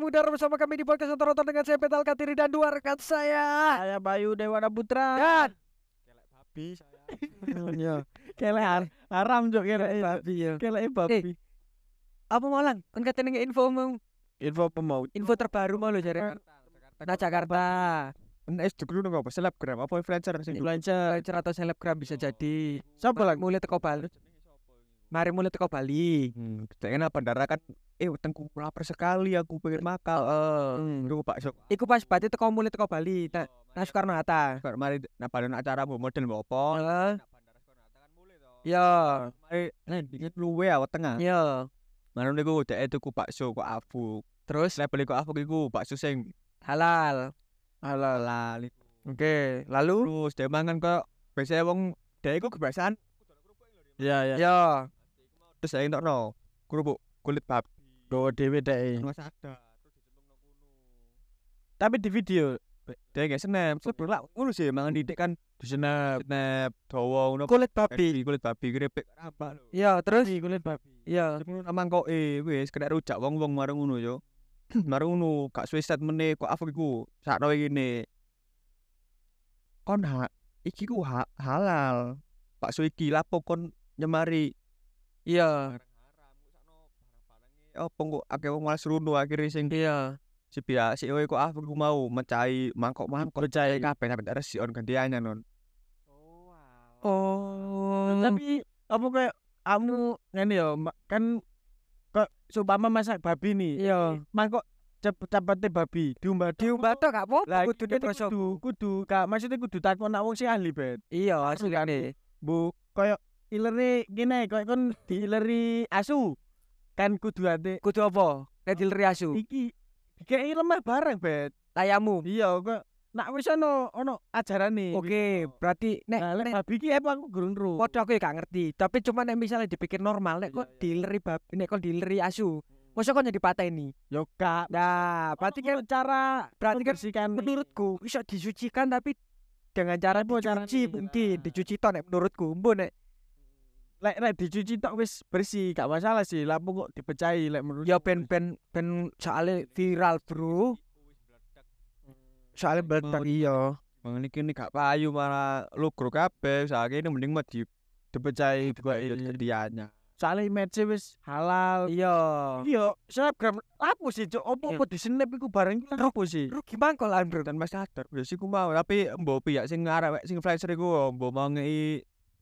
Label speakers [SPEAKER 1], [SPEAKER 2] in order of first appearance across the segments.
[SPEAKER 1] Kembali mudar bersama kami di podcast Nonton dengan saya Petal Katiri dan dua rekan saya.
[SPEAKER 2] Saya Bayu Dewana Putra.
[SPEAKER 1] Dan
[SPEAKER 2] babi saya.
[SPEAKER 1] Iya,
[SPEAKER 2] Kelek har- haram jok kelek.
[SPEAKER 1] babi ya.
[SPEAKER 2] Kelek babi.
[SPEAKER 1] Apa mau lang? Kan katanya info mau
[SPEAKER 2] Info pemaut.
[SPEAKER 1] info terbaru mau lo jare. Nah Jakarta.
[SPEAKER 2] Nah, es dulu nang apa? Selebgram apa influencer sing
[SPEAKER 1] Influencer atau selebgram bisa jadi.
[SPEAKER 2] Siapa lagi?
[SPEAKER 1] Mulai teko Bali. Mari mulai teko Bali.
[SPEAKER 2] Hmm, kayaknya bandara kan eh wetengku lapar sekali aku pengen makan.
[SPEAKER 1] Heeh.
[SPEAKER 2] Hmm, Pak Sok.
[SPEAKER 1] Iku pas berarti teko mulai teko Bali. Nah, nah Soekarno Hatta.
[SPEAKER 2] Mari nah pada acara mbok model mbok apa?
[SPEAKER 1] Heeh. Ya,
[SPEAKER 2] Mari landingnya luwe awet tengah.
[SPEAKER 1] ya.
[SPEAKER 2] Mana niku dek tuku bakso kok afu.
[SPEAKER 1] Terus
[SPEAKER 2] Level kok afu iku bakso sing
[SPEAKER 1] halal.
[SPEAKER 2] halal.
[SPEAKER 1] Oke, lalu
[SPEAKER 2] Terus dia mangan kok biasanya wong dia iku kebiasaan. Iya,
[SPEAKER 1] ya
[SPEAKER 2] Terus saya no kerupuk kulit babi.
[SPEAKER 3] Dek.
[SPEAKER 2] Nggak sadar.
[SPEAKER 3] Tapi di video
[SPEAKER 2] Dia nggak snap. Sebelum lah ngono sih mangan didik kan di snap, snap, dawa ngono.
[SPEAKER 1] kulit babi.
[SPEAKER 2] kulit babi keripik apa.
[SPEAKER 1] Ya, terus
[SPEAKER 3] kulit babi.
[SPEAKER 1] ya.
[SPEAKER 2] Ngono amang kok eh wis kena rujak wong-wong marang ngono yo. marang ngono gak suwe set meneh kok aku iku sakno ngene. Kon ha iki ku ha halal. Bakso iki lapo kon nyemari
[SPEAKER 1] Iya,
[SPEAKER 2] apa kok akeh wong malah seruno akhirnya sing
[SPEAKER 1] iya.
[SPEAKER 2] si biasa oh kok aku ku mau mencai mangkok mangkok
[SPEAKER 3] Percaya.
[SPEAKER 2] kabeh sampe ada si on gantiannya non
[SPEAKER 1] Oh,
[SPEAKER 3] Tapi apa kayak kamu ngene ya kan kok seumpama masak babi nih.
[SPEAKER 1] iya.
[SPEAKER 3] Mangkok cepet-cepete babi diumbah
[SPEAKER 1] Diubah tok gak apa-apa
[SPEAKER 3] Lah
[SPEAKER 1] kudu
[SPEAKER 3] kudu kudu kak maksudnya kudu takon nak wong sing ahli bet.
[SPEAKER 1] Iya, asli
[SPEAKER 3] kan. Bu koyo ileri gini koyo kon diileri asu. Kan kudu ate
[SPEAKER 1] Kudu apa? Nek dileri asu.
[SPEAKER 3] iki dikei lemah bareng bet.
[SPEAKER 1] Tayamu.
[SPEAKER 3] Iya kok nak wis ono ono ajarane.
[SPEAKER 1] Oke, berarti nek
[SPEAKER 3] Nah,
[SPEAKER 1] nek
[SPEAKER 3] babi ki apa aku gurung ro.
[SPEAKER 1] Padha aku ya gak ngerti, tapi cuma nek misalnya dipikir normal nek kok
[SPEAKER 3] Iya, iya.
[SPEAKER 1] dileri babi, nek kok dileri asu. Masa kok jadi pateni?
[SPEAKER 3] Yo kak.
[SPEAKER 1] Nah, berarti kan
[SPEAKER 3] cara
[SPEAKER 1] berarti kan menurutku bisa disucikan tapi dengan cara dicuci mungkin dicuci tok nek menurutku. Mbok nek
[SPEAKER 3] lek lek dicuci tok wis bersih gak masalah sih. Lampu kok dipecahi lek menurut
[SPEAKER 1] ya ben ben ben soalnya viral, Bro. Soalnya meledak iya.
[SPEAKER 2] mangan iki nih gak payu malah lugro kabeh. Saiki ini mending mah di
[SPEAKER 3] dipecahi
[SPEAKER 2] buka
[SPEAKER 3] dipecahi
[SPEAKER 2] sedianya.
[SPEAKER 3] Soalnya image wis halal.
[SPEAKER 1] Iya.
[SPEAKER 3] iya snapgram lapo sih cok opo opo di snap iku bareng lapo sih.
[SPEAKER 1] Rugi mangkolan, Bro.
[SPEAKER 2] dan mas sadar udah sih ku mau. Tapi mbok pihak sing ngarep sing influencer iku mbok mau ngei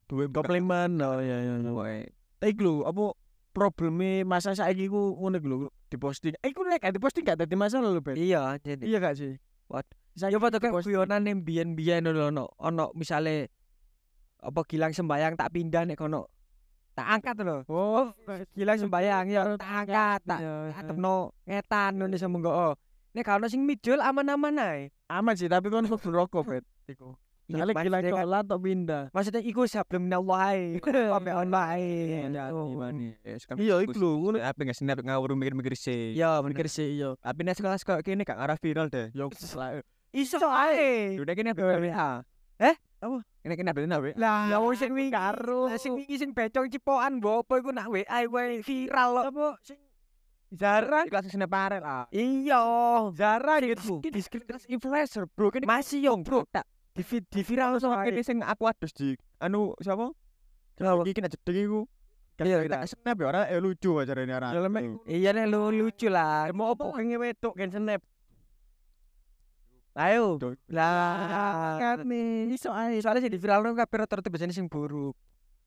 [SPEAKER 2] duwe
[SPEAKER 3] komplimen oh iya iya iya tapi lho apa probleme masa saiki ku ngono lho diposting eh iku nek diposting gak dadi masalah lho bet
[SPEAKER 1] Iya, jadi.
[SPEAKER 3] iya gak sih
[SPEAKER 1] What?
[SPEAKER 3] Saiki
[SPEAKER 1] Ya padha
[SPEAKER 3] diposting.
[SPEAKER 1] guyonan yang biyen-biyen ono ono ono misale apa gilang sembayang tak pindah nek kono tak angkat lho.
[SPEAKER 3] oh
[SPEAKER 1] Gilang sembayang ya tak angkat tak
[SPEAKER 3] Iya, iya.
[SPEAKER 1] atepno ngetan ngono iso mengko. oh. Nek kalau sing mijul aman-aman ae.
[SPEAKER 3] aman sih tapi kon rokok bet iku
[SPEAKER 1] Iya,
[SPEAKER 3] Soalnya gila
[SPEAKER 1] kan-
[SPEAKER 3] sholat atau pindah
[SPEAKER 1] Maksudnya iku sebelum minallah ae. Sampai ono ae. Oh.
[SPEAKER 3] Iya, iku lho, ngono.
[SPEAKER 2] Tapi nggak snap ngawur mikir-mikir sih.
[SPEAKER 1] Ya
[SPEAKER 3] mikir sih iya
[SPEAKER 2] Tapi nek kelas kok kene gak ngarah viral deh.
[SPEAKER 3] yo lah
[SPEAKER 1] Iso ae.
[SPEAKER 2] Udah kene WA.
[SPEAKER 1] Eh?
[SPEAKER 2] Apa? Kene kene update WA.
[SPEAKER 1] Lah,
[SPEAKER 3] Ya,
[SPEAKER 1] wong sing wingi
[SPEAKER 3] karo.
[SPEAKER 1] Lah sing wingi sing becong cipokan mbok apa iku nak WA wae viral kok.
[SPEAKER 3] apa sing Zara
[SPEAKER 2] Kelas snap parel ah.
[SPEAKER 1] Iya.
[SPEAKER 3] Zara gitu
[SPEAKER 1] di
[SPEAKER 2] influencer, Bro.
[SPEAKER 1] Masih yo, Bro.
[SPEAKER 2] Tak.
[SPEAKER 1] Di di viral sama
[SPEAKER 2] kene sing aku adus di anu siapa?
[SPEAKER 1] Kenapa?
[SPEAKER 2] Iki kena jedeng iku.
[SPEAKER 1] Iya,
[SPEAKER 2] kita snap ya ora eh lucu acarane ora.
[SPEAKER 3] Dalam mek-
[SPEAKER 1] Iya nek lu lucu lah.
[SPEAKER 3] mau apa kenge wedok kan snap ayo.
[SPEAKER 1] Lah,
[SPEAKER 3] nih iso ae
[SPEAKER 1] soalnya sih di viral nang kabeh rata-rata sing buruk.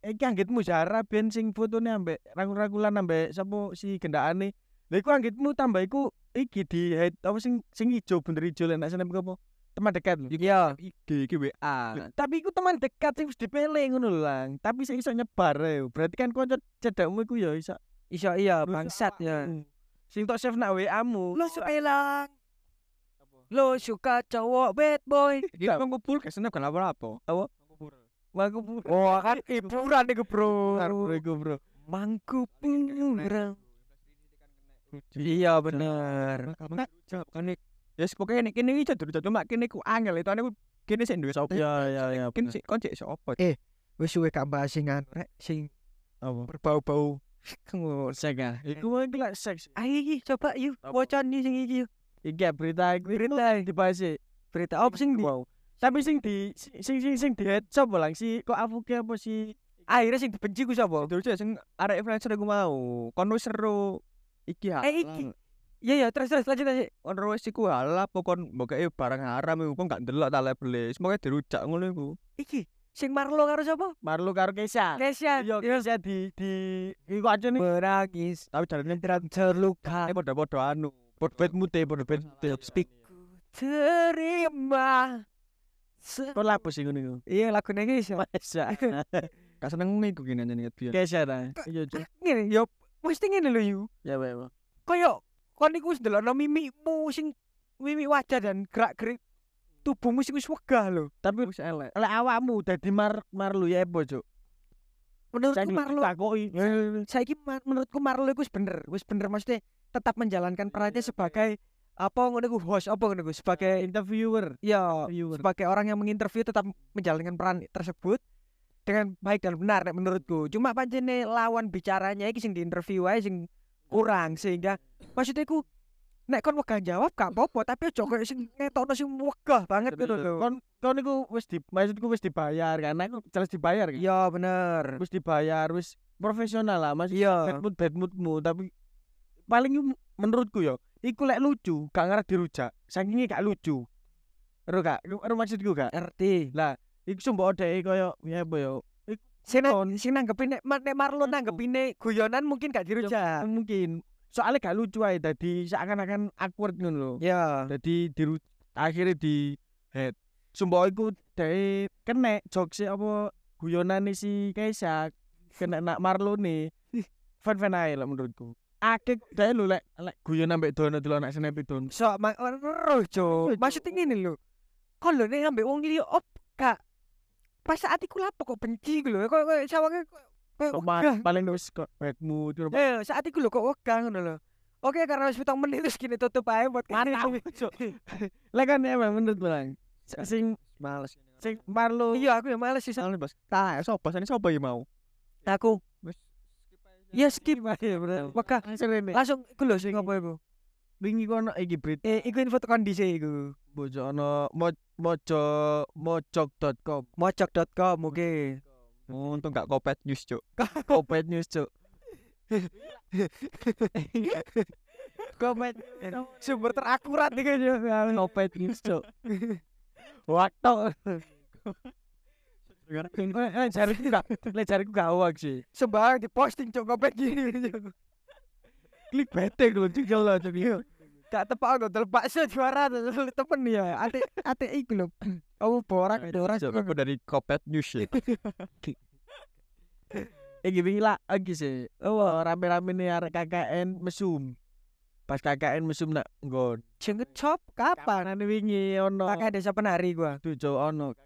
[SPEAKER 3] iki anggitmu Zara ben sing fotone ambek rangkul-rangkulan ambek sapa si gendakane lha iku anggitmu tambah iku iki di head apa sing sing ijo bener ijo lek nek snap apa teman dekat lho
[SPEAKER 1] Iya.
[SPEAKER 2] IG iki WA.
[SPEAKER 3] tapi iku teman dekat sing wis dipele ngono lho lang tapi sing iso nyebar ae berarti kan kanca cedakmu iku ya iso
[SPEAKER 1] Iso iya bangsat ya.
[SPEAKER 3] sing tok save nak WA-mu
[SPEAKER 1] Lo sepelang. Lo suka cowok bad boy.
[SPEAKER 2] Iki kan ngumpul ke snap kan apa-apa.
[SPEAKER 3] Apa?
[SPEAKER 2] Ngumpul.
[SPEAKER 3] Mangku
[SPEAKER 1] Wah kan hiburan iku, Bro.
[SPEAKER 3] bro iku bro
[SPEAKER 1] Mangku pura. Iya bener.
[SPEAKER 2] Jawab kan nek ya yes, pokoknya nek kene iki jadur cuma kene ku angel itu ane kene sing duwe sapa.
[SPEAKER 3] ya ya ya
[SPEAKER 2] Kene sik kon cek.
[SPEAKER 1] Eh. Wis suwe gak bahas sing anu rek sing
[SPEAKER 3] apa
[SPEAKER 1] berbau-bau Kamu
[SPEAKER 3] Sek ah. Iku mah iku lek seks.
[SPEAKER 1] Ayo iki coba yuk wacan nih sing iki yuk.
[SPEAKER 3] Iki ya, berita
[SPEAKER 1] Berita.
[SPEAKER 3] dibahas sih.
[SPEAKER 1] Berita apa sing di.
[SPEAKER 3] Tapi sing di sing sing sing di head sapa lang si kok afuke apa si
[SPEAKER 1] akhirnya sing dibenci ku sapa?
[SPEAKER 2] Ya sing arek influencer aku mau. Kon seru iki halal.
[SPEAKER 1] Eh, iki. Iya ya terus terus lanjut aja.
[SPEAKER 2] Kon wis iku halal apa kon mbokake barang haram iku gak ndelok ta label. Semoga dirujak ngono iku.
[SPEAKER 1] Iki sing Marlo karo sapa?
[SPEAKER 3] Marlo karo Kesha.
[SPEAKER 1] Kesha.
[SPEAKER 3] Iya, Kesha di di iku aja nih.
[SPEAKER 1] Berangis
[SPEAKER 2] Tapi jarane
[SPEAKER 1] terluka.
[SPEAKER 2] eh padha-padha anu. E, padha bad mood.
[SPEAKER 1] Speak. Terima.
[SPEAKER 3] Kok lapo sih ngono iku?
[SPEAKER 1] Iya lagunya Kesha.
[SPEAKER 3] Kesha.
[SPEAKER 2] Gak seneng gue gini biar.
[SPEAKER 3] Kesha ta. Iya.
[SPEAKER 1] Ngene yo mesti ngene lho yu.
[SPEAKER 3] Ya wae. wae.
[SPEAKER 1] Kon iku wis ndelokno mimikmu sing mimik wajah dan gerak-gerik tubuhmu sing wis wegah lho.
[SPEAKER 3] Tapi
[SPEAKER 2] Wis elek.
[SPEAKER 3] lek awakmu dadi mar marlu ya apa, Cuk?
[SPEAKER 1] Menurutku Marlo
[SPEAKER 3] takoki.
[SPEAKER 1] saiki ma- menurutku Marlo iku wis bener, wis bener maksudnya tetap menjalankan perannya sebagai apa ngono iku host apa ngono iku sebagai
[SPEAKER 3] interviewer.
[SPEAKER 1] ya
[SPEAKER 3] Viewer.
[SPEAKER 1] sebagai orang yang menginterview tetap menjalankan peran tersebut dengan baik dan benar nek menurutku. Cuma pancene lawan bicaranya iki sing diinterview ae sing kurang sehingga maksudnya iku nek kon wegah jawab gak apa-apa tapi ojo koyo sing ngetokno sing wegah banget gitu lho.
[SPEAKER 3] Kon kon iku wis di maksudku wis dibayar kan. Aku jelas dibayar kan.
[SPEAKER 1] Iya bener.
[SPEAKER 3] Wis dibayar, wis profesional lah Mas.
[SPEAKER 1] Iya.
[SPEAKER 3] Bad mood bad moodmu tapi paling menurutku yo iku lek lucu gak ngarep dirujak. Saking gak lucu. Ero gak? Ero maksudku gak?
[SPEAKER 1] Ngerti.
[SPEAKER 3] Iku sumpah dhek koyo ya apa yo.
[SPEAKER 1] Sing nang- sing nanggepin nek, nek Marlo nanggepine guyonan mungkin gak dirujak.
[SPEAKER 3] Mungkin soalnya gak lucu aja tadi seakan-akan awkward ngono lho.
[SPEAKER 1] Ya.
[SPEAKER 3] Jadi di akhirnya di head. Sumpah iku dhek kena jokes apa guyonane si Kesha kena nak nih. Fan-fan ae lah menurutku. Akeh dhek lho lek lek guyon ambek dono dulu anak snap don.
[SPEAKER 1] So, mak ero, Cuk. Maksudnya ngene lho. Kon lho nek ambek wong liya op gak pas saat iku lapo kok benci ku lho. Kok kok sawange kok
[SPEAKER 3] paling wis kok mood. terus
[SPEAKER 1] Eh, saat iku lho kok wegah ngono lho. Oke, karena wis 7 menit terus gini tutup ae buat
[SPEAKER 3] Cuk. Lek kan emang menurut bilang sing
[SPEAKER 2] Males.
[SPEAKER 3] sing Marlo
[SPEAKER 1] Iya, aku ya males sih.
[SPEAKER 2] Males bos. Tah, sopo sane sopo ya mau.
[SPEAKER 1] Aku.
[SPEAKER 2] Wis
[SPEAKER 1] Ya skip.
[SPEAKER 3] ya bener.
[SPEAKER 1] Wegah.
[SPEAKER 3] Langsung ini.
[SPEAKER 1] Langsung iku lho sing apa iku?
[SPEAKER 3] Wingi kono iki Brit.
[SPEAKER 1] Eh, iku info kondisi iku.
[SPEAKER 3] Bojo ono mo mojo mojok.com.
[SPEAKER 1] Mocok.com oke.
[SPEAKER 2] untung gak kopet news, Cuk.
[SPEAKER 3] Kopet news, Cuk. Kopet
[SPEAKER 1] Sumber terakurat iki yo.
[SPEAKER 3] Kopet news, Cuk. Waktu. Eh, jariku gak, jariku gak hoax sih.
[SPEAKER 1] Sembarang diposting cok ngopet gini.
[SPEAKER 3] Klik bete Cuk, yo lho, Cuk. yo.
[SPEAKER 1] Gak tepak dodol bakso juara dodol temen ya. Ate ate iku lho. Oh borak borak.
[SPEAKER 2] Coba aku dari kopet news ya.
[SPEAKER 3] Iki wingi lah iki sih. Oh, rame-rame nih arek KKN mesum. Pas KKN mesum nak nggon.
[SPEAKER 1] Jeng ngecop kapan?
[SPEAKER 3] Kapan wingi ono.
[SPEAKER 1] Kakak desa penari gua.
[SPEAKER 3] Tuh, Cuk, ono.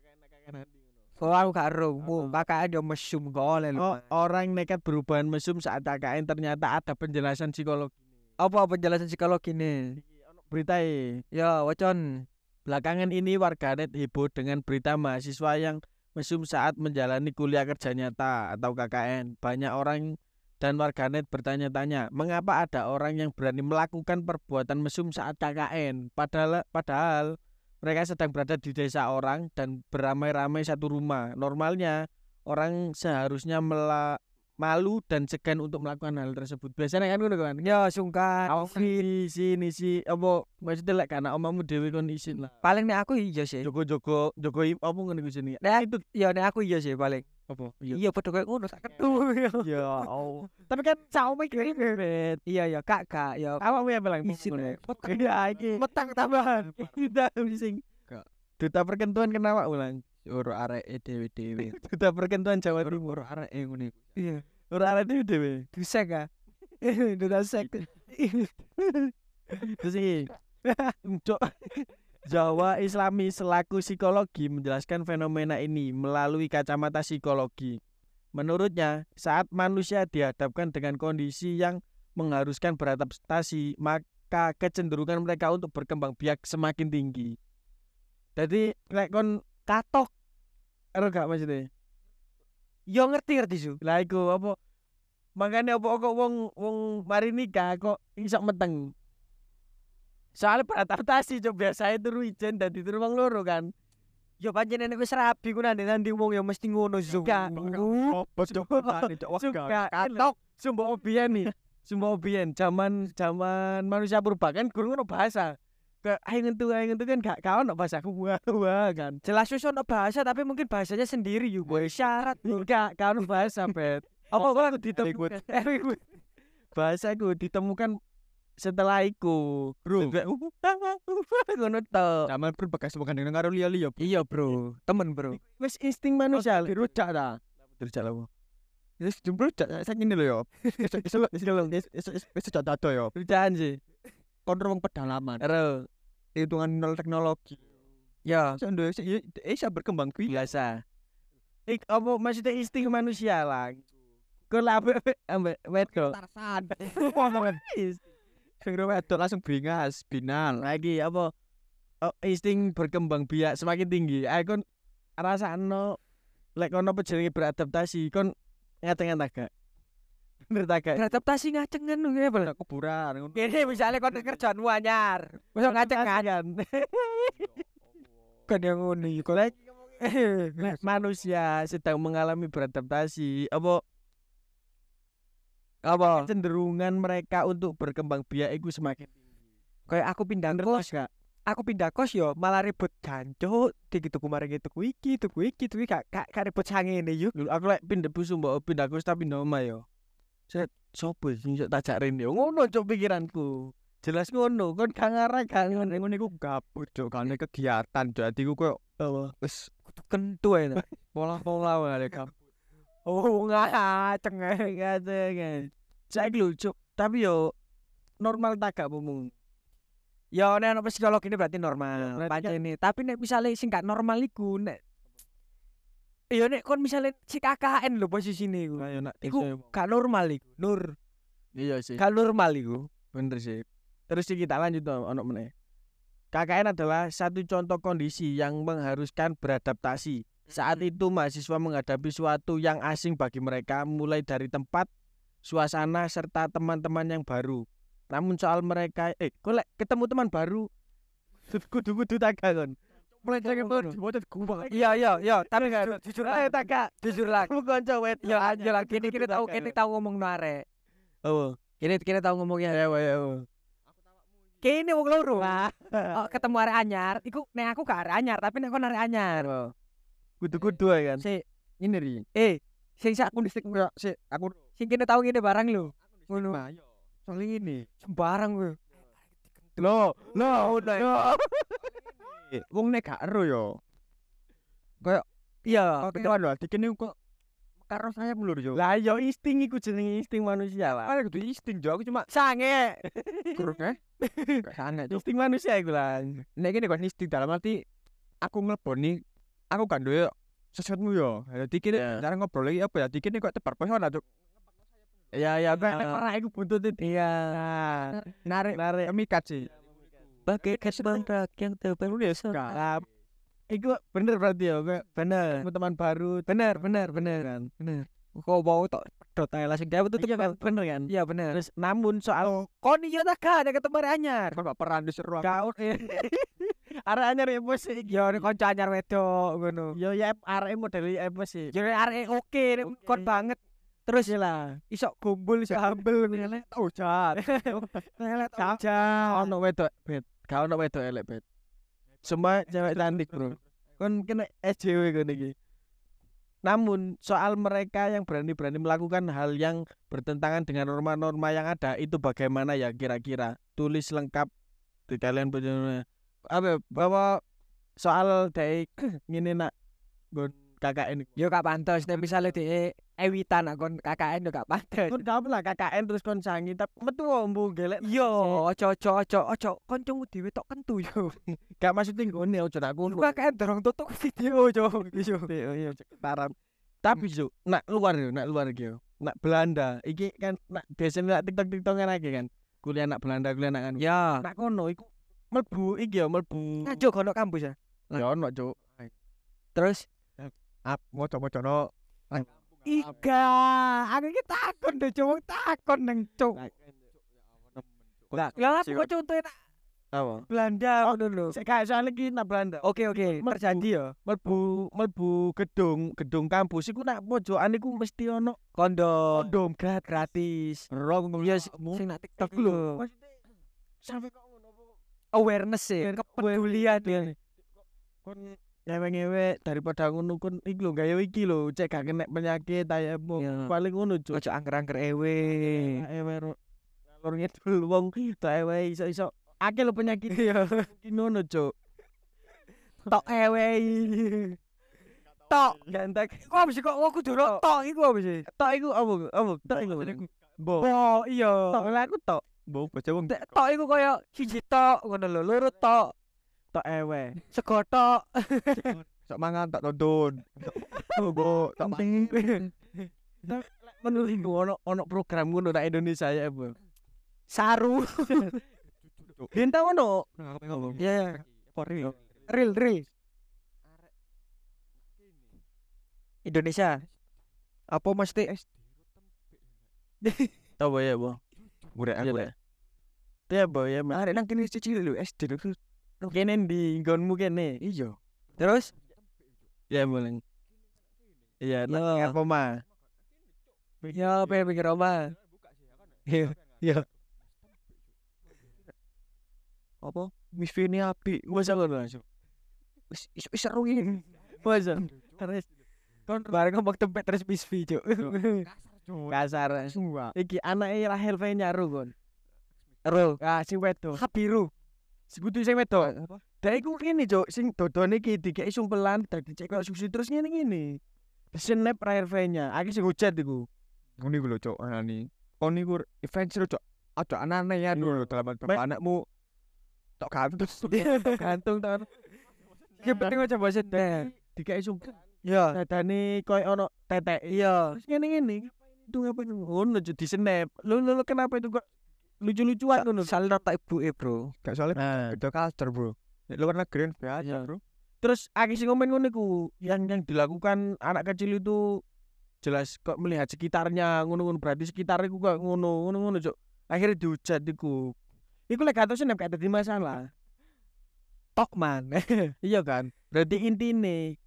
[SPEAKER 1] Oh aku gak. Mu kakak ada mesum gak oleh
[SPEAKER 3] Oh, orang nekat berubah mesum saat KKN ternyata ada penjelasan psikologi.
[SPEAKER 1] Apa penjelasan psikologi nih?
[SPEAKER 3] Berita e.
[SPEAKER 1] Ya, wacon.
[SPEAKER 3] Belakangan ini warganet heboh dengan berita mahasiswa yang mesum saat menjalani kuliah kerja nyata atau KKN. Banyak orang dan warganet bertanya-tanya, mengapa ada orang yang berani melakukan perbuatan mesum saat KKN? Padahal padahal mereka sedang berada di desa orang dan beramai-ramai satu rumah. Normalnya orang seharusnya mela- malu dan segan untuk melakukan hal tersebut. Biasanya kan ngono kan.
[SPEAKER 1] Ya sungkan.
[SPEAKER 3] Awak di sini si apa maksudnya lek karena omamu dewe kon isin lah.
[SPEAKER 1] Paling nek aku iya sih.
[SPEAKER 3] Joko-joko joko im- apa ngono iku sini.
[SPEAKER 1] Nek itu ya nek aku iya sih paling.
[SPEAKER 3] Apa? Iya.
[SPEAKER 1] Iya padha koyo ngono sak ketu.
[SPEAKER 3] Ya Allah. Tapi kan cawme bebet.
[SPEAKER 1] Iya ya kak kak ya.
[SPEAKER 3] Awak ya bilang
[SPEAKER 1] Isin.
[SPEAKER 3] Iya iki.
[SPEAKER 1] Metang tambahan.
[SPEAKER 3] Kita sing. Duta perkentuan kenapa ulang?
[SPEAKER 2] Ora arek dewe-dewe.
[SPEAKER 3] Duta perkentuan Jawa Timur.
[SPEAKER 2] ora e ngene iku.
[SPEAKER 1] Iya.
[SPEAKER 3] Ora ada dhewe.
[SPEAKER 1] Dusek ah. Dusek.
[SPEAKER 3] Terus iki. Cok. Jawa Islami selaku psikologi menjelaskan fenomena ini melalui kacamata psikologi. Menurutnya, saat manusia dihadapkan dengan kondisi yang mengharuskan beradaptasi, maka kecenderungan mereka untuk berkembang biak semakin tinggi. Jadi, lek kon
[SPEAKER 1] Katok.
[SPEAKER 3] ero gak maksudnya?
[SPEAKER 1] Yo ngerti ngerti su.
[SPEAKER 3] Lah iku apa Makanya apa kok wong wong mari nikah kok iso meteng. Soalnya beradaptasi coba biasa turu ijen dan turu wong loro kan.
[SPEAKER 1] Yo pancen nek wis rabi ku nanti nanti wong ya mesti ngono
[SPEAKER 2] coba cok
[SPEAKER 3] Suka
[SPEAKER 2] katok
[SPEAKER 3] Sumbo obian nih. Sumbo obian zaman zaman manusia purba kan guru ngono bahasa. Kayak ayo ngentu ayo ngentu kan gak gak ono bahasa wah wah kan.
[SPEAKER 1] Jelas wis ono bahasa tapi mungkin bahasanya sendiri yo boy syarat.
[SPEAKER 3] Enggak, gak ono bahasa, Bet. Apa kok aku ditemukan? Eh, ikut. Bahasaku ditemukan setelah iku.
[SPEAKER 2] Bro.
[SPEAKER 3] Ngono to.
[SPEAKER 2] Zaman berbekas bukan dengan karo liya-liya
[SPEAKER 1] Iya bro, temen bro.
[SPEAKER 3] Wis insting manusia.
[SPEAKER 2] dirujak ta
[SPEAKER 3] Dirujak lah.
[SPEAKER 2] Wis dirujak saya ngene lho yo Esuk esuk esuk esuk esuk dado yo
[SPEAKER 3] Rujakan sih.
[SPEAKER 2] kontrol wong pedalaman
[SPEAKER 3] Ero.
[SPEAKER 2] Hitungan nol teknologi.
[SPEAKER 1] Ya,
[SPEAKER 2] Saya nduwe eh bisa berkembang kuwi
[SPEAKER 3] biasa. Ik apa maksudnya insting manusia lah. Kau lah ambek wedok.
[SPEAKER 2] Tarsan. Ngomong sing wedok langsung bingas binal.
[SPEAKER 3] Lagi apa oh, insting berkembang biak semakin tinggi. Ayo kon rasano lek kono apa jenenge beradaptasi kon ngeten tak gak bener tak gak
[SPEAKER 1] beradaptasi ngacengan lho ya bel.
[SPEAKER 2] kuburan ngono
[SPEAKER 1] Ini misalnya kon kerjaan anyar. Wis ngacengan
[SPEAKER 3] kan
[SPEAKER 1] kan yang ngono iku.
[SPEAKER 3] Lek lek manusia sedang mengalami beradaptasi apa
[SPEAKER 1] Apa?
[SPEAKER 3] cenderungan mereka untuk berkembang biak itu semakin tinggi
[SPEAKER 1] Kayak aku pindah kos,
[SPEAKER 3] gak
[SPEAKER 1] aku pindah kos yo malah ribut jancuk. Dik tuku tuku iki, tuku iki, tuku iki gak gak gak ribut sangene yo.
[SPEAKER 3] Lho, aku lek pindah busu mbok pindah kos tapi pindah omah yo set sopo sing tajak rene yo ngono cok pikiranku jelas ngono kon gak ngarah gak ngono
[SPEAKER 2] ngono iku gabut cok kan kegiatan cok atiku koyo wis
[SPEAKER 1] Kudu kentu ae.
[SPEAKER 3] pola-pola wae kan
[SPEAKER 1] Oh, ae.
[SPEAKER 3] ngate saiki lho cok tapi yo normal tak gak mumung
[SPEAKER 1] Ya nek ono psikolog ini berarti normal.
[SPEAKER 3] Kan-
[SPEAKER 1] Pancene. Tapi nek misalnya sing gak normal iku nek Iya nek kon misalnya si KKN lho posisine iku.
[SPEAKER 3] ayo nak
[SPEAKER 1] Iku
[SPEAKER 3] iso-
[SPEAKER 1] gak normal iku. Nur.
[SPEAKER 3] iya sih
[SPEAKER 1] Gak normal iku.
[SPEAKER 3] bener sih terus iki tak lanjut to ono meneh KKN adalah satu contoh kondisi yang mengharuskan beradaptasi Saat itu mahasiswa menghadapi suatu yang asing bagi mereka mulai dari tempat, suasana serta teman-teman yang baru. Namun soal mereka eh kok ketemu teman baru kudu-kudu tak Ngono.
[SPEAKER 2] bocot gua
[SPEAKER 1] Iya iya iya, tapi
[SPEAKER 3] Kan,
[SPEAKER 1] jujur
[SPEAKER 3] Eh
[SPEAKER 1] lah.
[SPEAKER 3] tak gak.
[SPEAKER 1] Jujur lah.
[SPEAKER 3] Kamu kanca wet.
[SPEAKER 1] Ya lah kini kini tahu kini tahu ngomong nare.
[SPEAKER 3] Oh,
[SPEAKER 1] Kini kini tahu ngomongnya.
[SPEAKER 3] ya ya.
[SPEAKER 1] Kini wong loro. Oh, ketemu arek anyar, iku nek aku gak arek anyar, tapi nek kon arek anyar.
[SPEAKER 3] Kudu-kudu ae kan.
[SPEAKER 1] Si
[SPEAKER 2] ini ri
[SPEAKER 1] eh sing sak
[SPEAKER 2] aku distrik sih aku
[SPEAKER 1] sing kene tahu ngene barang lho. Ngono.
[SPEAKER 2] Soalnya ini
[SPEAKER 1] Sembarang kowe.
[SPEAKER 2] lo lo udah wong nek gak ero yo.
[SPEAKER 1] Iya,
[SPEAKER 2] oke lho dikene kok karo saya mulur yo.
[SPEAKER 3] Lah yo insting iku jenenge insting manusia lah.
[SPEAKER 2] Aku kudu insting jo. Aku cuma
[SPEAKER 1] sange.
[SPEAKER 2] kurang eh? Cuk.
[SPEAKER 3] Insting manusia iku lah.
[SPEAKER 2] nek gini kok insting dalam arti aku ngeleboni aku kan duwe sesuatu yo. Jadi kini
[SPEAKER 3] Ya.
[SPEAKER 2] cara ngobrol lagi apa ya? Dikini kok tebar pesona cuk
[SPEAKER 3] Ya ya
[SPEAKER 2] ora iku buntut
[SPEAKER 3] Iya.
[SPEAKER 2] narik
[SPEAKER 3] Narik.
[SPEAKER 2] mikat sih
[SPEAKER 1] Bagai kesebentak yang terpesona.
[SPEAKER 3] Lah, Iku bener berarti ya,
[SPEAKER 1] Bener.
[SPEAKER 3] teman baru,
[SPEAKER 1] Bener, bener, bener.
[SPEAKER 3] kan.
[SPEAKER 1] Bener. Kok mau tok pedot ae langsung dia.
[SPEAKER 3] Iya kan, bener kan.
[SPEAKER 1] Iya bener.
[SPEAKER 3] Terus namun soal
[SPEAKER 1] Kon iya tak ada ketemu anyar.
[SPEAKER 2] gak peran aku
[SPEAKER 3] kau arek anyar emosi iki.
[SPEAKER 1] Ya kanca anyar wedok ngono.
[SPEAKER 3] Yo ya arek model emosi.
[SPEAKER 1] Ya nek arek oke, kon banget. Terus
[SPEAKER 3] Iya lah.
[SPEAKER 1] iso gombol, iso humble ngene.
[SPEAKER 2] oh jahat
[SPEAKER 1] Ngelet
[SPEAKER 3] Cak.
[SPEAKER 1] aja.
[SPEAKER 3] Ono wedok bet. Kau ono wedok elek bet. Semua cewek cantik, Bro. Kon kena SJW kon iki. Namun soal mereka yang berani-berani melakukan hal yang bertentangan dengan norma-norma yang ada itu bagaimana ya kira-kira? Tulis lengkap di kalian punya apa bahwa soal dari ngene nak gon KKN
[SPEAKER 1] Yo gak pantes nek misale dhek ewitan nak kon KKN yo gak pantes.
[SPEAKER 3] kon gak lah KKN terus kon sangi tapi metu ombo gelek
[SPEAKER 1] Yo, ojo ojo ojo ojo kancamu dhewe tok kentu yo.
[SPEAKER 3] gak maksudnya ngene ojo nak ngono
[SPEAKER 1] KKN dorong tutuk video yo. Yo.
[SPEAKER 3] Iya, iya, cektaran. Tapi su, nak luar yo, nak luar yo. Nak Belanda, iki kan nak biasanya nak TikTok TikTokan lagi kan. Kuliah nak Belanda, kuliah nak kan.
[SPEAKER 1] Ya.
[SPEAKER 3] Nak kono iku melbu iki yo, melbu.
[SPEAKER 1] Ngajo kono kampus ya.
[SPEAKER 3] Ya ono, Cuk.
[SPEAKER 1] Terus
[SPEAKER 2] ap moco moco no
[SPEAKER 1] Iga, aku iki takon deh, cowok takon nang cuk.
[SPEAKER 3] Lah,
[SPEAKER 1] Lah kok contohnya nak
[SPEAKER 3] apa?
[SPEAKER 1] Belanda ngono lho.
[SPEAKER 3] Sik kae soalnya iki nang Belanda.
[SPEAKER 1] Oke oke, terjadi ya.
[SPEAKER 3] Melbu melbu gedung gedung kampus iku nak pojokan iku mesti ono
[SPEAKER 1] Kondom
[SPEAKER 3] kondom gratis.
[SPEAKER 1] gratis.
[SPEAKER 2] Rong
[SPEAKER 1] Ya sing nak TikTok
[SPEAKER 3] lho. sampai kok ngono?
[SPEAKER 1] Awareness sih, kepedulian ya.
[SPEAKER 3] kon ngewe-ngewe daripada ngono kon iki lho gawe iki lho cek gak kena penyakit ayo
[SPEAKER 1] Iya.
[SPEAKER 3] paling ngono cuk.
[SPEAKER 1] Ojo angker-angker ewe.
[SPEAKER 3] ewe ngalor ngidul wong to ewe iso-iso. Akeh lho penyakit. Mungkin ngono cuk.
[SPEAKER 1] Tok ewe. Tok.
[SPEAKER 3] gantek
[SPEAKER 1] Kok sih kok aku durung tok. iku apa sih?
[SPEAKER 3] tok iku apa apa? Tok iku. Bo
[SPEAKER 1] Oh iya.
[SPEAKER 3] tok lah aku tok.
[SPEAKER 2] Mbok baca wong
[SPEAKER 1] Tok iku koyo siji tok ngono lho, loro tok,
[SPEAKER 3] tok ewe
[SPEAKER 1] sego tok.
[SPEAKER 2] sok mangan tak tonton. Mbok tak
[SPEAKER 1] Penting.
[SPEAKER 3] menurut iku ono ono program ngono nang Indonesia ya bu
[SPEAKER 1] Saru.
[SPEAKER 3] bintang ono
[SPEAKER 2] Nah, apa ngomong?
[SPEAKER 1] Iya, iya. Real real. Indonesia. Apa mesti
[SPEAKER 3] tau ya bu
[SPEAKER 2] Murek aku.
[SPEAKER 3] Iya, ya bu ya
[SPEAKER 2] Arek nang kene cici lho SD lho.
[SPEAKER 3] Kene di nggonmu kene
[SPEAKER 2] Iya.
[SPEAKER 1] terus?
[SPEAKER 3] ya boleh iya nang apa mah
[SPEAKER 1] Ya, pengen pikir oma. Iya, iya.
[SPEAKER 2] Apa? Miss Vini api.
[SPEAKER 3] masa ngono langsung
[SPEAKER 2] Wis wis wis seru iki.
[SPEAKER 3] masa terus
[SPEAKER 1] Kon bareng ngomong tempe terus bisfi, Cuk.
[SPEAKER 3] kasar
[SPEAKER 2] Semua.
[SPEAKER 3] iki anake Rahel V nyaru kon
[SPEAKER 1] Ro,
[SPEAKER 3] ah sing wedok si kudu sing wedok
[SPEAKER 2] Apa?
[SPEAKER 3] Dek iku kene cuk sing dodone iki dikeki sumpelan dadi cek kok susu terus ngene ngene snap Rahel V-nya akeh sing hujat iku
[SPEAKER 2] Ngono iku lho, Cok. Anani. Kon niku influencer, Cok. Ada anane ya dulu dalam
[SPEAKER 3] Me-
[SPEAKER 2] bapak anakmu. Tok gantung terus.
[SPEAKER 3] gantung ta
[SPEAKER 1] Ya penting aja bahasa deh.
[SPEAKER 3] dikeki sumpelan
[SPEAKER 1] Ya,
[SPEAKER 3] dadane koyo ono tetek
[SPEAKER 1] iya.
[SPEAKER 3] terus ngene ngene itu ngapain ngono cuk di snap lu lu, kenapa itu kok lucu-lucuan ngono
[SPEAKER 1] Salah tak ibuke, Bro.
[SPEAKER 2] Gak soalnya
[SPEAKER 3] nah
[SPEAKER 2] beda culture, Bro. Luar negeri kan biasa,
[SPEAKER 3] Iya.
[SPEAKER 2] Bro.
[SPEAKER 3] terus akeh sing komen ngono iku yang yang dilakukan anak kecil itu jelas kok melihat sekitarnya ngono-ngono berarti sekitar iku kok ngono ngono-ngono akhirnya dihujat iku iku lek gak snap gak dadi masalah
[SPEAKER 1] Tok man.
[SPEAKER 3] iya kan berarti intine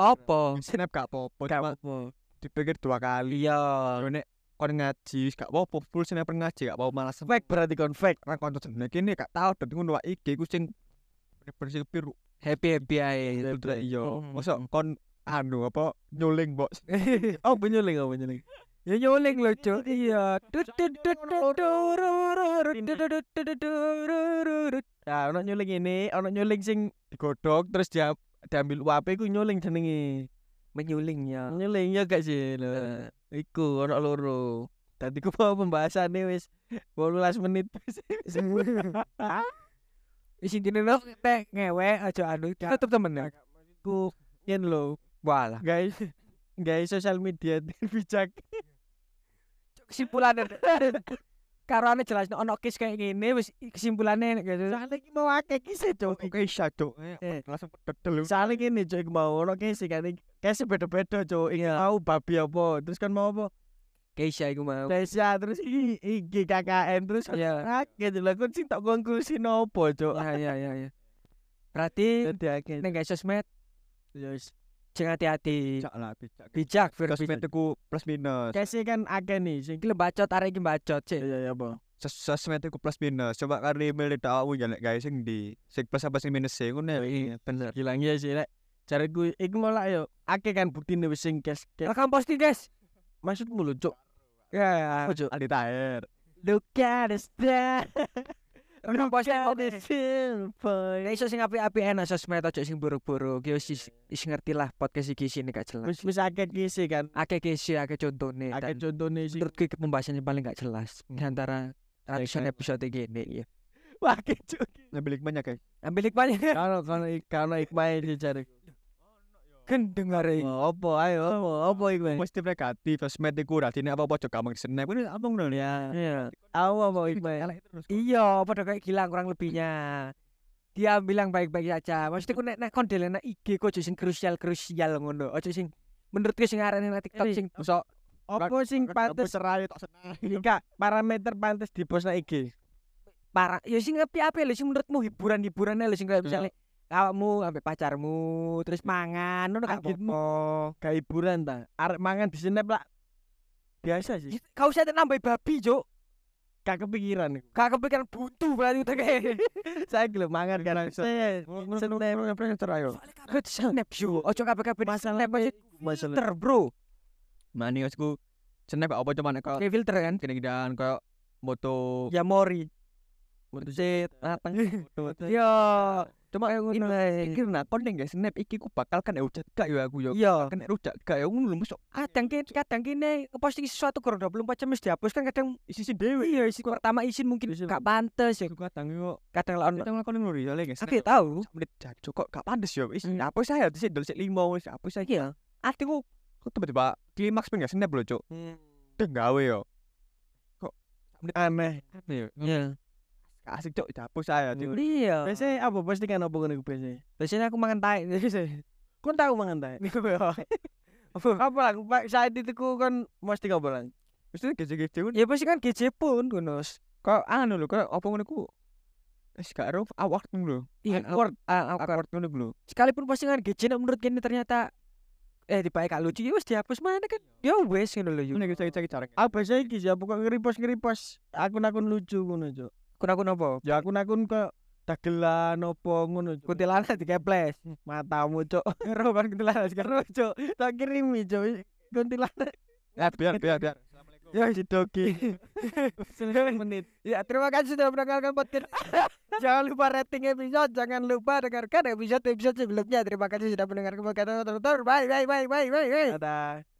[SPEAKER 1] Apa?
[SPEAKER 2] Snap gak apa-apa,
[SPEAKER 3] gak
[SPEAKER 2] cuma
[SPEAKER 3] apa
[SPEAKER 2] dipikir dua kali.
[SPEAKER 1] Iya.
[SPEAKER 2] Nek kon ngaji wis gak apa-apa, full snap ngaji gak apa-apa malah
[SPEAKER 3] fake berarti kon fake
[SPEAKER 2] Karena konco jenenge kene gak tau dadi ngono wae iki ku sing sing piru.
[SPEAKER 1] Happy happy ae.
[SPEAKER 2] Itu iya. Masa kon anu apa nyuling, Bos.
[SPEAKER 3] oh penyeling oh penyeling
[SPEAKER 1] Ya nyuling lho, Cuk. Iya.
[SPEAKER 3] Nah, ono nyuling ini, ono nyuling sing digodhog terus dia diambil uape iku nyuling jenenge.
[SPEAKER 1] Menyuling ya.
[SPEAKER 3] Nyuling ya gak sih lho. Iku ono loro. Tadi ku mau pembahasannya wis 18 menit.
[SPEAKER 1] Wis intine lho tek ngewe aja anu tetep temen ya.
[SPEAKER 3] Ku yen lho,
[SPEAKER 1] Walah.
[SPEAKER 3] guys. Guys sosial media bijak.
[SPEAKER 1] Kesimpulannya karo ane jelas ono case kayak gini wis kesimpulannya gitu.
[SPEAKER 3] Soalnya iki mau akeh kisah cok.
[SPEAKER 2] Oke, isa, Cok.
[SPEAKER 3] Eh.
[SPEAKER 2] Langsung pedel.
[SPEAKER 3] Soalnya gini cok iki mau ono kisah kan kisah beda-beda cok. Iki
[SPEAKER 1] Iya.
[SPEAKER 3] mau babi apa, terus kan mau apa?
[SPEAKER 1] Keisha iku mau.
[SPEAKER 3] Lesya terus iki iki KKN terus
[SPEAKER 1] Iya.
[SPEAKER 3] akeh lho kon sing tak konklusi nopo cok.
[SPEAKER 1] Ya ya ya ya. Berarti guys sosmed
[SPEAKER 3] Ya wis.
[SPEAKER 1] Jangan hati-hati.
[SPEAKER 2] Bijak lah, bijak.
[SPEAKER 1] Bijak, Fir.
[SPEAKER 2] Sosmed iku plus minus.
[SPEAKER 3] Kese kan akeh nih sing
[SPEAKER 1] lho bacot arek iki bacot sih.
[SPEAKER 3] ya ya apa?
[SPEAKER 2] Sos- Sosmed iku plus minus. Coba kali milih tahu ya nek guys sing di sing plus apa sing minus sih ngono ya.
[SPEAKER 1] Iya, bener.
[SPEAKER 3] Gilang ya sih lek cariku iku malah yo akeh kan buktine wis sing kes
[SPEAKER 1] Rekam posting, guys.
[SPEAKER 3] maksudmu lho cuk.
[SPEAKER 1] Ya.
[SPEAKER 3] Apa cuk?
[SPEAKER 2] Aldi Tahir.
[SPEAKER 3] Look at us there. Us there.
[SPEAKER 1] Nek iso sing apik-apik enak sosmed aja sing buruk-buruk. Yo wis wis ngerti lah podcast iki sini gak jelas.
[SPEAKER 3] Wis wis akeh kisi kan.
[SPEAKER 1] Akeh kese, akeh contone.
[SPEAKER 3] Akeh
[SPEAKER 1] Dan
[SPEAKER 3] contone sing
[SPEAKER 1] menurutku iki pembahasannya paling gak jelas di antara ratusan
[SPEAKER 3] kan.
[SPEAKER 1] episode gini ya.
[SPEAKER 3] akeh cuk.
[SPEAKER 2] Ngambil hikmahnya guys.
[SPEAKER 1] Ambil hikmahnya
[SPEAKER 3] kalau kalau ikmai dicari.
[SPEAKER 1] Gendeng arek.
[SPEAKER 3] Oh, apa ayo apa apa ikmai?
[SPEAKER 2] Positif negatif sosmed iku radine apa-apa aja gampang snap. Ini apa ngono ya.
[SPEAKER 1] Iya.
[SPEAKER 3] Aku apa
[SPEAKER 2] terus.
[SPEAKER 1] Iya, pada kayak gilang kurang lebihnya. Dia bilang baik-baik saja. Maksudnya ku nek nek kondel nek IG kok aja sing krusial-krusial ngono. Aja sing menurutku sing arane nang TikTok sing
[SPEAKER 2] Masa
[SPEAKER 3] Apa sing pantes
[SPEAKER 2] serai tak seneng.
[SPEAKER 3] Kak, parameter pantes di post IG.
[SPEAKER 1] parah ya sing api-api lho sing menurutmu hiburan-hiburan lho sing kayak misalnya awakmu ambek pacarmu terus mangan ngono gak
[SPEAKER 3] Anggitmu.
[SPEAKER 1] apa
[SPEAKER 3] Gak hiburan ta. Arek mangan di snap lah. Biasa sih.
[SPEAKER 1] kau usah nambah babi cuk.
[SPEAKER 3] Gak kepikiran iku.
[SPEAKER 1] gak kepikiran buntu berarti udah kayak
[SPEAKER 3] Saya gelem mangan kan. Saya
[SPEAKER 1] snap. Yo ojo kabeh kabeh di snap aja
[SPEAKER 3] masalah.
[SPEAKER 1] Filter bro.
[SPEAKER 2] Wesku snap apa cuman kok
[SPEAKER 1] kayak filter kan?
[SPEAKER 2] gini-ginian kayak moto
[SPEAKER 1] ya mori
[SPEAKER 2] moto
[SPEAKER 3] set
[SPEAKER 1] yo
[SPEAKER 2] cuma yang ngono
[SPEAKER 1] Ini-
[SPEAKER 2] pikir nah kon ning snap iki ku bakal kan rujak gak yo aku yo?
[SPEAKER 1] Iya.
[SPEAKER 2] Kan rujak gak yo? Ngono mosok
[SPEAKER 1] kadang kini kadang kini posting sesuatu kurang 24 jam mesti dihapus kan kadang
[SPEAKER 2] isi dewe
[SPEAKER 1] iya isi pertama izin mungkin gak pantes ya.
[SPEAKER 2] Kadang yo.
[SPEAKER 1] Kadang lah ono
[SPEAKER 2] kita ngelakuin ngono ya lagi
[SPEAKER 1] aku ya tahu
[SPEAKER 2] menit jajo kok gak pantes yo. Wis
[SPEAKER 1] Hmm.
[SPEAKER 2] apa saya sih dol sik limo wis apa saya
[SPEAKER 1] iya.
[SPEAKER 2] Atiku kok tiba-tiba klimaks pengen snap lho cuk. Deng gawe yo.
[SPEAKER 3] Aneh.
[SPEAKER 2] yo.
[SPEAKER 1] Iya
[SPEAKER 2] gak asik cuk dapus saya cuk.
[SPEAKER 1] Iya.
[SPEAKER 3] Biasanya apa? Postingan apa ngono iku biasanya?
[SPEAKER 1] biasanya aku mangan tai
[SPEAKER 3] Kon tahu mangan ta? Apa? Lah Pak saat itu ku kon posting apa lang?
[SPEAKER 2] mesti gece-gece ngono.
[SPEAKER 1] Ya pasti kan GC pun kunus
[SPEAKER 2] kok anu lho kok apa ngono ku? Gak ero awak ngono lho.
[SPEAKER 1] Iya
[SPEAKER 3] Awkward.
[SPEAKER 1] awkward.
[SPEAKER 2] awkward ku lho.
[SPEAKER 1] Sekalipun postingan GC nek menurut kini ternyata eh dipakai gak lucu ya wis dihapus mana kan? Ya wes ngono lho yuk
[SPEAKER 2] ngene iki cari cara.
[SPEAKER 3] Ah biasanya iki sih apa kok nge-repost nge-repost akun-akun lucu ngono, Cuk.
[SPEAKER 1] Kun aku nopo
[SPEAKER 3] Ya akun-akun kok dagelan opo ngono,
[SPEAKER 1] kuntilanak digeples
[SPEAKER 3] Matamu, Cuk.
[SPEAKER 1] ero kan kuntilanak sekarang
[SPEAKER 3] Cuk. Tak kirimi, Cuk. Kuntilanak.
[SPEAKER 2] ya biar biar biar
[SPEAKER 3] Ya si Doki. menit.
[SPEAKER 1] ya terima kasih sudah mendengarkan podcast jangan lupa rating episode jangan lupa dengarkan episode episode sebelumnya terima kasih sudah mendengarkan podcast bye bye bye bye bye bye
[SPEAKER 3] Dadah.